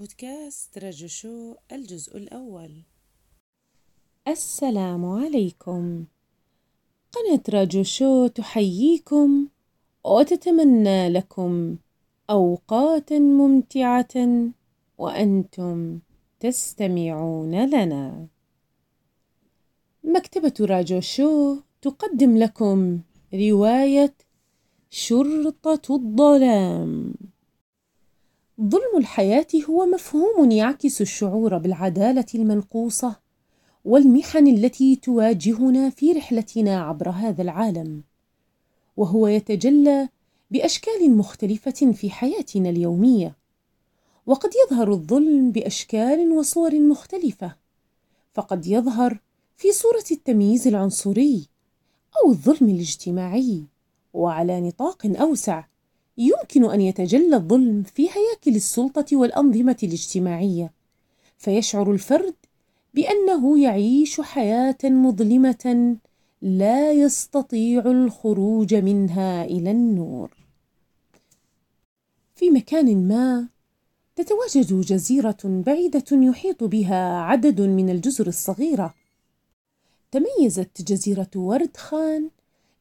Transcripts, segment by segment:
بودكاست رجو شو الجزء الأول. السلام عليكم. قناة رجو شو تحييكم وتتمنى لكم أوقات ممتعة وأنتم تستمعون لنا. مكتبة راجو شو تقدم لكم رواية شرطة الظلام. ظلم الحياة هو مفهوم يعكس الشعور بالعدالة المنقوصة والمحن التي تواجهنا في رحلتنا عبر هذا العالم وهو يتجلى بأشكال مختلفة في حياتنا اليومية وقد يظهر الظلم بأشكال وصور مختلفة فقد يظهر في صورة التمييز العنصري أو الظلم الاجتماعي وعلى نطاق أوسع. يمكن أن يتجلى الظلم في هياكل السلطة والأنظمة الاجتماعية فيشعر الفرد بأنه يعيش حياة مظلمة لا يستطيع الخروج منها إلى النور. في مكان ما تتواجد جزيرة بعيدة يحيط بها عدد من الجزر الصغيرة. تميزت جزيرة ورد خان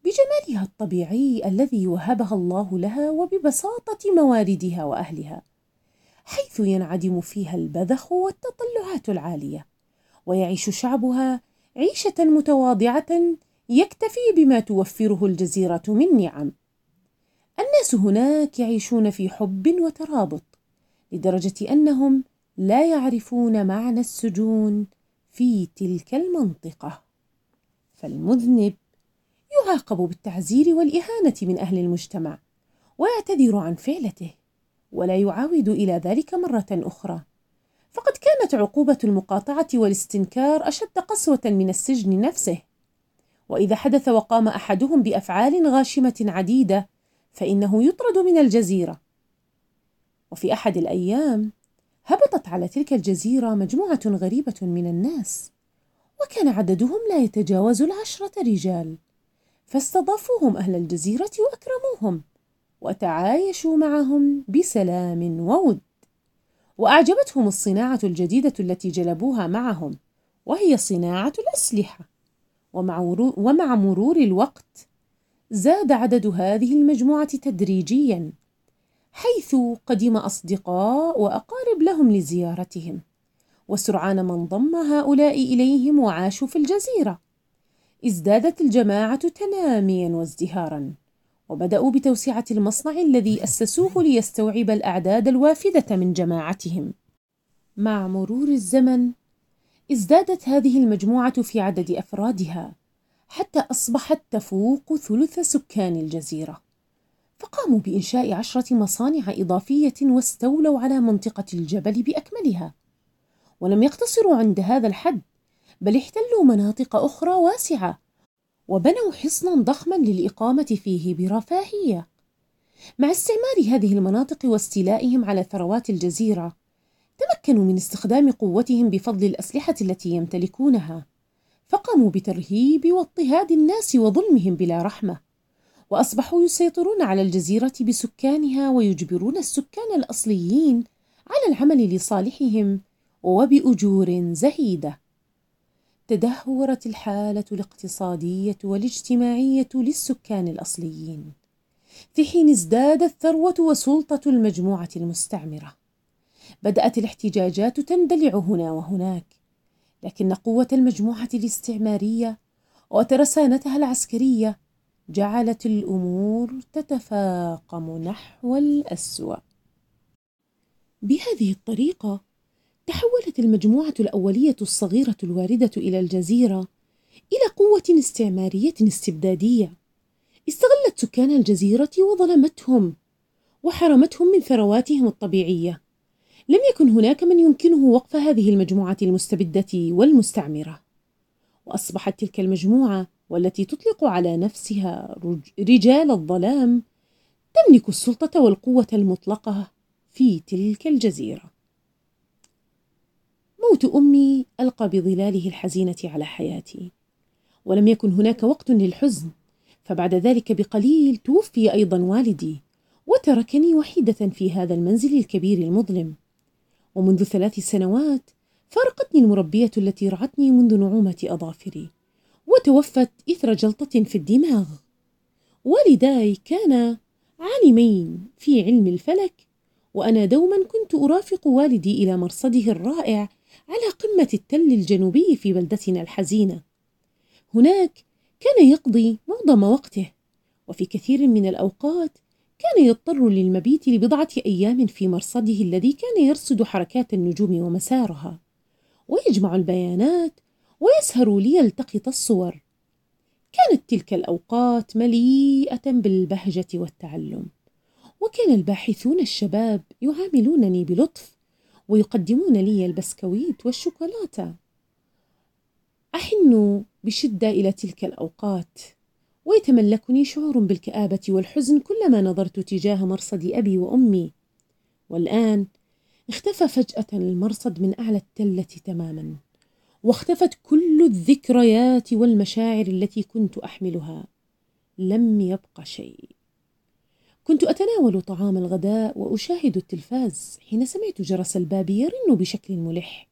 بجمالها الطبيعي الذي وهبها الله لها وببساطة مواردها وأهلها حيث ينعدم فيها البذخ والتطلعات العالية ويعيش شعبها عيشة متواضعة يكتفي بما توفره الجزيرة من نعم. الناس هناك يعيشون في حب وترابط لدرجة أنهم لا يعرفون معنى السجون في تلك المنطقة. فالمذنب يعاقب بالتعزير والإهانة من أهل المجتمع ويعتذر عن فعلته ولا يعاود إلى ذلك مرة أخرى. فقد كانت عقوبة المقاطعة والاستنكار أشد قسوة من السجن نفسه. وإذا حدث وقام أحدهم بأفعال غاشمة عديدة فإنه يطرد من الجزيرة. وفي أحد الأيام هبطت على تلك الجزيرة مجموعة غريبة من الناس وكان عددهم لا يتجاوز العشرة رجال. فاستضافوهم أهل الجزيرة وأكرموهم وتعايشوا معهم بسلام وود. وأعجبتهم الصناعة الجديدة التي جلبوها معهم وهي صناعة الأسلحة. ومع مرور الوقت زاد عدد هذه المجموعة تدريجيا حيث قدم أصدقاء وأقارب لهم لزيارتهم. وسرعان ما انضم هؤلاء إليهم وعاشوا في الجزيرة. ازدادت الجماعة تناميا وازدهارا وبدأوا بتوسعة المصنع الذي أسسوه ليستوعب الأعداد الوافدة من جماعتهم. مع مرور الزمن ازدادت هذه المجموعة في عدد أفرادها حتى أصبحت تفوق ثلث سكان الجزيرة. فقاموا بإنشاء عشرة مصانع إضافية واستولوا على منطقة الجبل بأكملها ولم يقتصروا عند هذا الحد. بل احتلوا مناطق أخرى واسعة وبنوا حصنا ضخما للإقامة فيه برفاهية. مع استعمار هذه المناطق واستيلائهم على ثروات الجزيرة تمكنوا من استخدام قوتهم بفضل الأسلحة التي يمتلكونها. فقاموا بترهيب واضطهاد الناس وظلمهم بلا رحمة وأصبحوا يسيطرون على الجزيرة بسكانها ويجبرون السكان الأصليين على العمل لصالحهم وبأجور زهيدة. تدهورت الحالة الاقتصادية والاجتماعية للسكان الأصليين. في حين ازدادت الثروة وسلطة المجموعة المستعمرة. بدأت الاحتجاجات تندلع هنا وهناك لكن قوة المجموعة الاستعمارية وترسانتها العسكرية جعلت الأمور تتفاقم نحو الأسوأ. بهذه الطريقة تحولت المجموعة الأولية الصغيرة الواردة إلى الجزيرة إلى قوة استعمارية استبدادية. استغلت سكان الجزيرة وظلمتهم وحرمتهم من ثرواتهم الطبيعية. لم يكن هناك من يمكنه وقف هذه المجموعة المستبدة والمستعمرة. وأصبحت تلك المجموعة والتي تطلق على نفسها رجال الظلام تملك السلطة والقوة المطلقة في تلك الجزيرة. موت أمي ألقى بظلاله الحزينة على حياتي. ولم يكن هناك وقت للحزن فبعد ذلك بقليل توفي أيضا والدي وتركني وحيدة في هذا المنزل الكبير المظلم. ومنذ ثلاث سنوات فارقتني المربية التي رعتني منذ نعومة أظافري وتوفت إثر جلطة في الدماغ. والداي كانا عالمين في علم الفلك وأنا دوما كنت أرافق والدي إلى مرصده الرائع على قمة التل الجنوبي في بلدتنا الحزينة. هناك كان يقضي معظم وقته وفي كثير من الأوقات كان يضطر للمبيت لبضعة أيام في مرصده الذي كان يرصد حركات النجوم ومسارها. ويجمع البيانات ويسهر ليلتقط الصور. كانت تلك الأوقات مليئة بالبهجة والتعلم. وكان الباحثون الشباب يعاملونني بلطف ويقدمون لي البسكويت والشوكولاتة. أحن بشدة إلى تلك الأوقات ويتملكني شعور بالكآبة والحزن كلما نظرت تجاه مرصد أبي وأمي. والآن اختفى فجأة المرصد من أعلى التلة تماما واختفت كل الذكريات والمشاعر التي كنت أحملها. لم يبق شيء. كنت أتناول طعام الغداء وأشاهد التلفاز حين سمعت جرس الباب يرن بشكل ملح.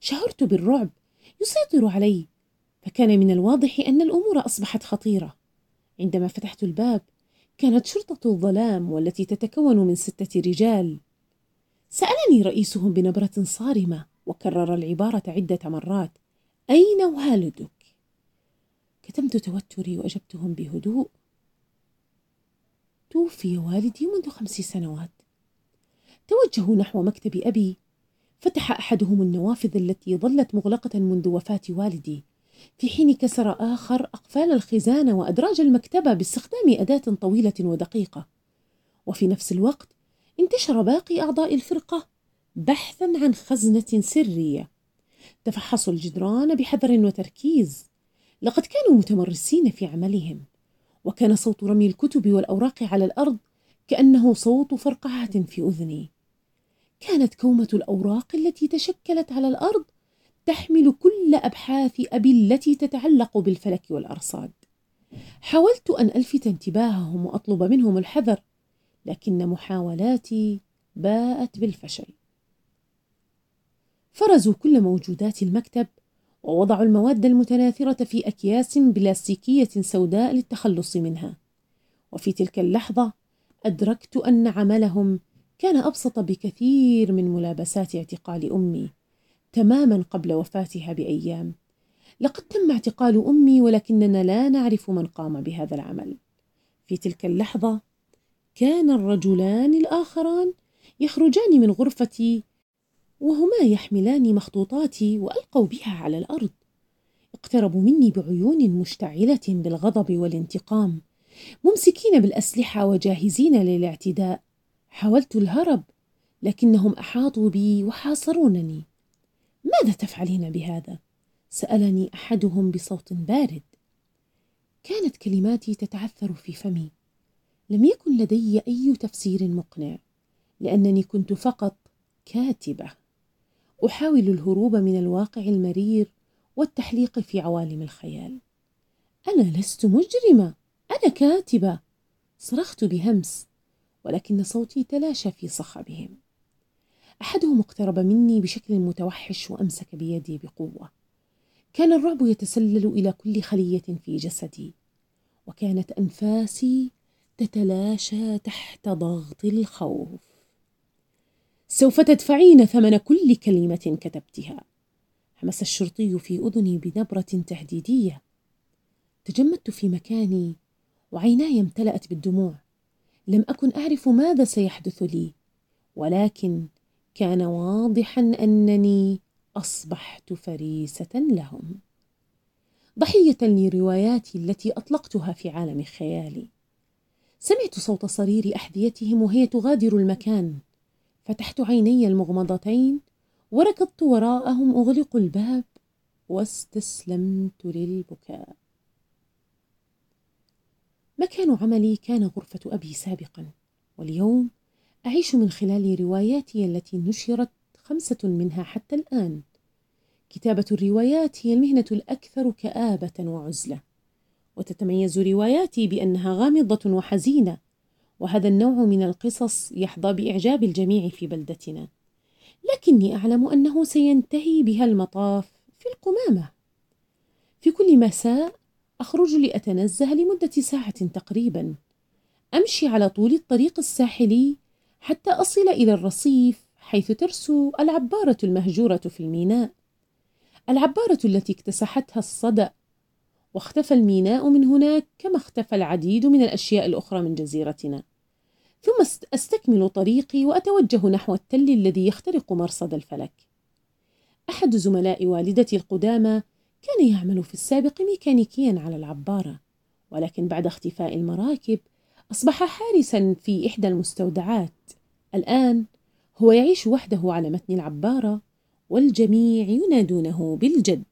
شعرت بالرعب يسيطر علي فكان من الواضح أن الأمور أصبحت خطيرة. عندما فتحت الباب كانت شرطة الظلام والتي تتكون من ستة رجال. سألني رئيسهم بنبرة صارمة وكرر العبارة عدة مرات أين والدك؟ كتمت توتري وأجبتهم بهدوء توفي والدي منذ خمس سنوات. توجهوا نحو مكتب أبي. فتح أحدهم النوافذ التي ظلت مغلقة منذ وفاة والدي في حين كسر آخر أقفال الخزانة وأدراج المكتبة باستخدام أداة طويلة ودقيقة. وفي نفس الوقت انتشر باقي أعضاء الفرقة بحثا عن خزنة سرية. تفحصوا الجدران بحذر وتركيز. لقد كانوا متمرسين في عملهم. وكان صوت رمي الكتب والأوراق على الأرض كأنه صوت فرقعة في أذني. كانت كومة الأوراق التي تشكلت على الأرض تحمل كل أبحاث أبي التي تتعلق بالفلك والأرصاد. حاولت أن ألفت انتباههم وأطلب منهم الحذر لكن محاولاتي باءت بالفشل. فرزوا كل موجودات المكتب ووضعوا المواد المتناثرة في أكياس بلاستيكية سوداء للتخلص منها. وفي تلك اللحظة أدركت أن عملهم كان أبسط بكثير من ملابسات اعتقال أمي تماما قبل وفاتها بأيام. لقد تم اعتقال أمي ولكننا لا نعرف من قام بهذا العمل. في تلك اللحظة كان الرجلان الآخران يخرجان من غرفتي وهما يحملان مخطوطاتي وألقوا بها على الأرض. اقتربوا مني بعيون مشتعلة بالغضب والانتقام ممسكين بالأسلحة وجاهزين للاعتداء. حاولت الهرب لكنهم أحاطوا بي وحاصرونني. ماذا تفعلين بهذا؟ سألني أحدهم بصوت بارد. كانت كلماتي تتعثر في فمي. لم يكن لدي أي تفسير مقنع لأنني كنت فقط كاتبة. أحاول الهروب من الواقع المرير والتحليق في عوالم الخيال. أنا لست مجرمة أنا كاتبة. صرخت بهمس ولكن صوتي تلاشى في صخبهم. أحدهم اقترب مني بشكل متوحش وأمسك بيدي بقوة. كان الرعب يتسلل إلى كل خلية في جسدي وكانت أنفاسي تتلاشى تحت ضغط الخوف. سوف تدفعين ثمن كل كلمة كتبتها. همس الشرطي في أذني بنبرة تهديدية. تجمدت في مكاني وعيناي امتلأت بالدموع. لم أكن أعرف ماذا سيحدث لي ولكن كان واضحا أنني أصبحت فريسة لهم. ضحية لرواياتي التي أطلقتها في عالم خيالي. سمعت صوت صرير أحذيتهم وهي تغادر المكان. فتحت عيني المغمضتين وركضت وراءهم أغلق الباب واستسلمت للبكاء. مكان عملي كان غرفة أبي سابقا واليوم أعيش من خلال رواياتي التي نشرت خمسة منها حتى الآن. كتابة الروايات هي المهنة الأكثر كآبة وعزلة وتتميز رواياتي بأنها غامضة وحزينة وهذا النوع من القصص يحظى بإعجاب الجميع في بلدتنا. لكني أعلم أنه سينتهي بها المطاف في القمامة. في كل مساء أخرج لأتنزه لمدة ساعة تقريبا. أمشي على طول الطريق الساحلي حتى أصل إلى الرصيف حيث ترسو العبارة المهجورة في الميناء. العبارة التي اكتسحتها الصدأ. واختفى الميناء من هناك كما اختفى العديد من الأشياء الأخرى من جزيرتنا. ثم أستكمل طريقي وأتوجه نحو التل الذي يخترق مرصد الفلك. أحد زملاء والدتي القدامى كان يعمل في السابق ميكانيكيا على العبارة ولكن بعد اختفاء المراكب أصبح حارسا في إحدى المستودعات. الآن هو يعيش وحده على متن العبارة والجميع ينادونه بالجد.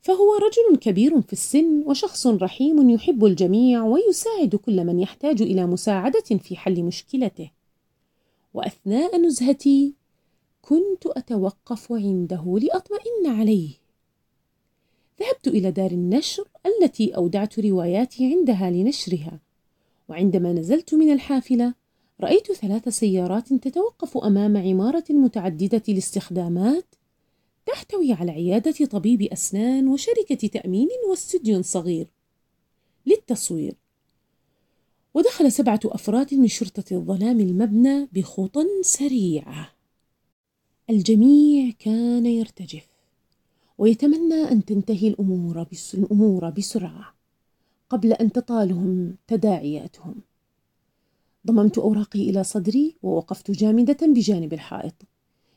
فهو رجل كبير في السن وشخص رحيم يحب الجميع ويساعد كل من يحتاج إلى مساعدة في حل مشكلته. وأثناء نزهتي كنت أتوقف عنده لأطمئن عليه. ذهبت إلى دار النشر التي أودعت رواياتي عندها لنشرها وعندما نزلت من الحافلة رأيت ثلاث سيارات تتوقف أمام عمارة متعددة الاستخدامات تحتوي على عيادة طبيب أسنان وشركة تأمين واستديو صغير. للتصوير. ودخل سبعة أفراد من شرطة الظلام المبنى بخطى سريعة. الجميع كان يرتجف ويتمنى أن تنتهي الأمور, بس الأمور بسرعة قبل أن تطالهم تداعياتهم. ضممت أوراقي إلى صدري ووقفت جامدة بجانب الحائط.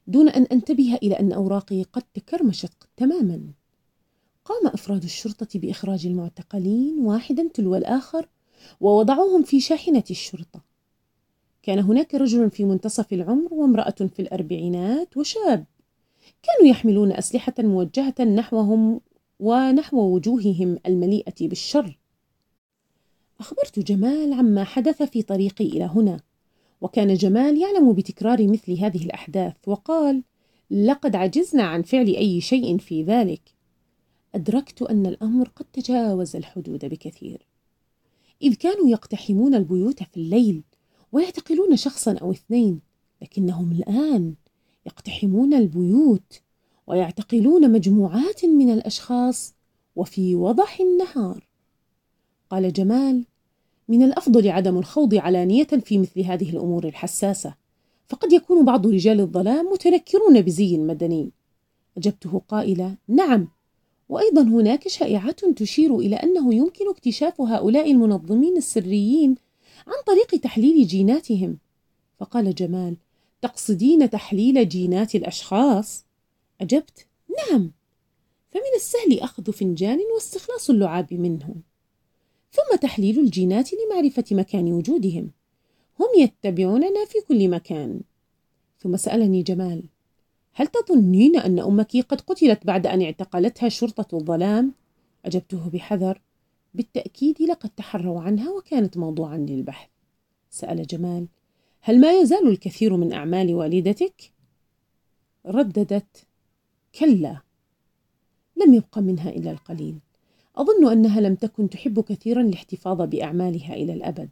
دون أن أنتبه إلى أن أوراقي قد تكرمشت تماما. قام أفراد الشرطة بإخراج المعتقلين واحدا تلو الآخر ووضعوهم في شاحنة الشرطة. كان هناك رجل في منتصف العمر وامرأة في الأربعينات وشاب. كانوا يحملون أسلحة موجهة نحوهم ونحو وجوههم المليئة بالشر. أخبرت جمال عما حدث في طريقي إلى هنا. وكان جمال يعلم بتكرار مثل هذه الأحداث وقال لقد عجزنا عن فعل أي شيء في ذلك. أدركت أن الأمر قد تجاوز الحدود بكثير. إذ كانوا يقتحمون البيوت في الليل ويعتقلون شخصا أو اثنين لكنهم الآن يقتحمون البيوت ويعتقلون مجموعات من الأشخاص وفي وضح النهار. قال جمال من الأفضل عدم الخوض علانية في مثل هذه الأمور الحساسة. فقد يكون بعض رجال الظلام متنكرون بزي مدني. أجبته قائلة نعم. وأيضا هناك شائعات تشير إلى أنه يمكن اكتشاف هؤلاء المنظمين السريين عن طريق تحليل جيناتهم. فقال جمال تقصدين تحليل جينات الأشخاص؟ أجبت نعم. فمن السهل أخذ فنجان واستخلاص اللعاب منه. ثم تحليل الجينات لمعرفة مكان وجودهم. هم يتبعوننا في كل مكان. ثم سألني جمال هل تظنين أن أمك قد قتلت بعد أن اعتقلتها شرطة الظلام؟ أجبته بحذر. بالتأكيد لقد تحروا عنها وكانت موضوعا للبحث. سأل جمال هل ما يزال الكثير من أعمال والدتك؟ رددت كلا. لم يبق منها إلا القليل. أظن أنها لم تكن تحب كثيرا الاحتفاظ بأعمالها إلى الأبد.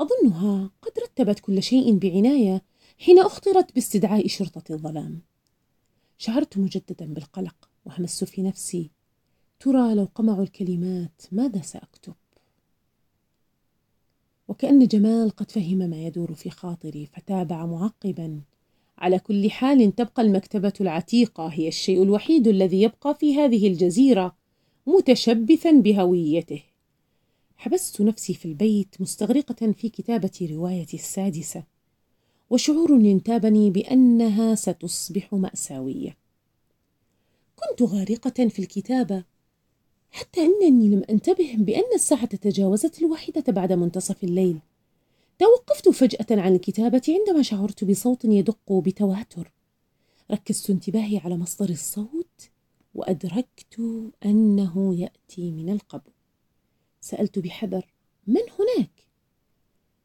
أظنها قد رتبت كل شيء بعناية حين أخطرت باستدعاء شرطة الظلام. شعرت مجددا بالقلق وهمست في نفسي ترى لو قمعوا الكلمات ماذا سأكتب؟ وكأن جمال قد فهم ما يدور في خاطري فتابع معقبا. على كل حال تبقى المكتبة العتيقة هي الشيء الوحيد الذي يبقى في هذه الجزيرة. متشبثا بهويته. حبست نفسي في البيت مستغرقة في كتابة روايتي السادسة وشعور ينتابني بأنها ستصبح مأساوية. كنت غارقة في الكتابة حتى إنني لم أنتبه بأن الساعة تجاوزت الواحدة بعد منتصف الليل. توقفت فجأة عن الكتابة عندما شعرت بصوت يدق بتواتر ركزت انتباهي على مصدر الصوت وأدركت أنه يأتي من القبر. سألت بحذر من هناك؟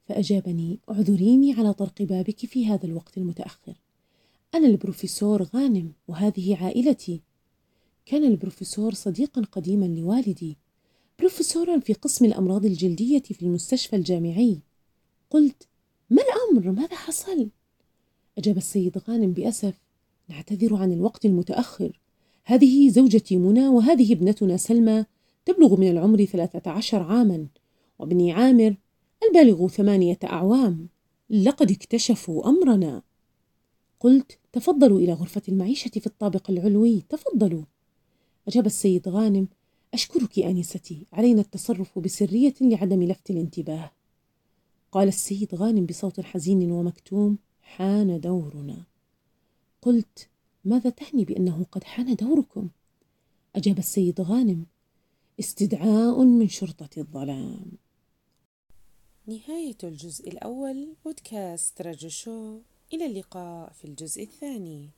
فأجابني اعذريني على طرق بابك في هذا الوقت المتأخر. أنا البروفيسور غانم وهذه عائلتي. كان البروفيسور صديقا قديما لوالدي بروفيسورا في قسم الأمراض الجلدية في المستشفى الجامعي. قلت ما الأمر؟ ماذا حصل؟ أجاب السيد غانم بأسف نعتذر عن الوقت المتأخر. هذه زوجتي منى وهذه ابنتنا سلمى تبلغ من العمر ثلاثة عشر عاما وابني عامر البالغ ثمانية أعوام. لقد اكتشفوا أمرنا. قلت تفضلوا إلى غرفة المعيشة في الطابق العلوي تفضلوا. أجاب السيد غانم أشكرك آنستي علينا التصرف بسرية لعدم لفت الانتباه. قال السيد غانم بصوت حزين ومكتوم حان دورنا. قلت ماذا تعني بأنه قد حان دوركم؟ أجاب السيد غانم استدعاء من شرطة الظلام. نهاية الجزء الأول بودكاست رجو شو. إلى اللقاء في الجزء الثاني.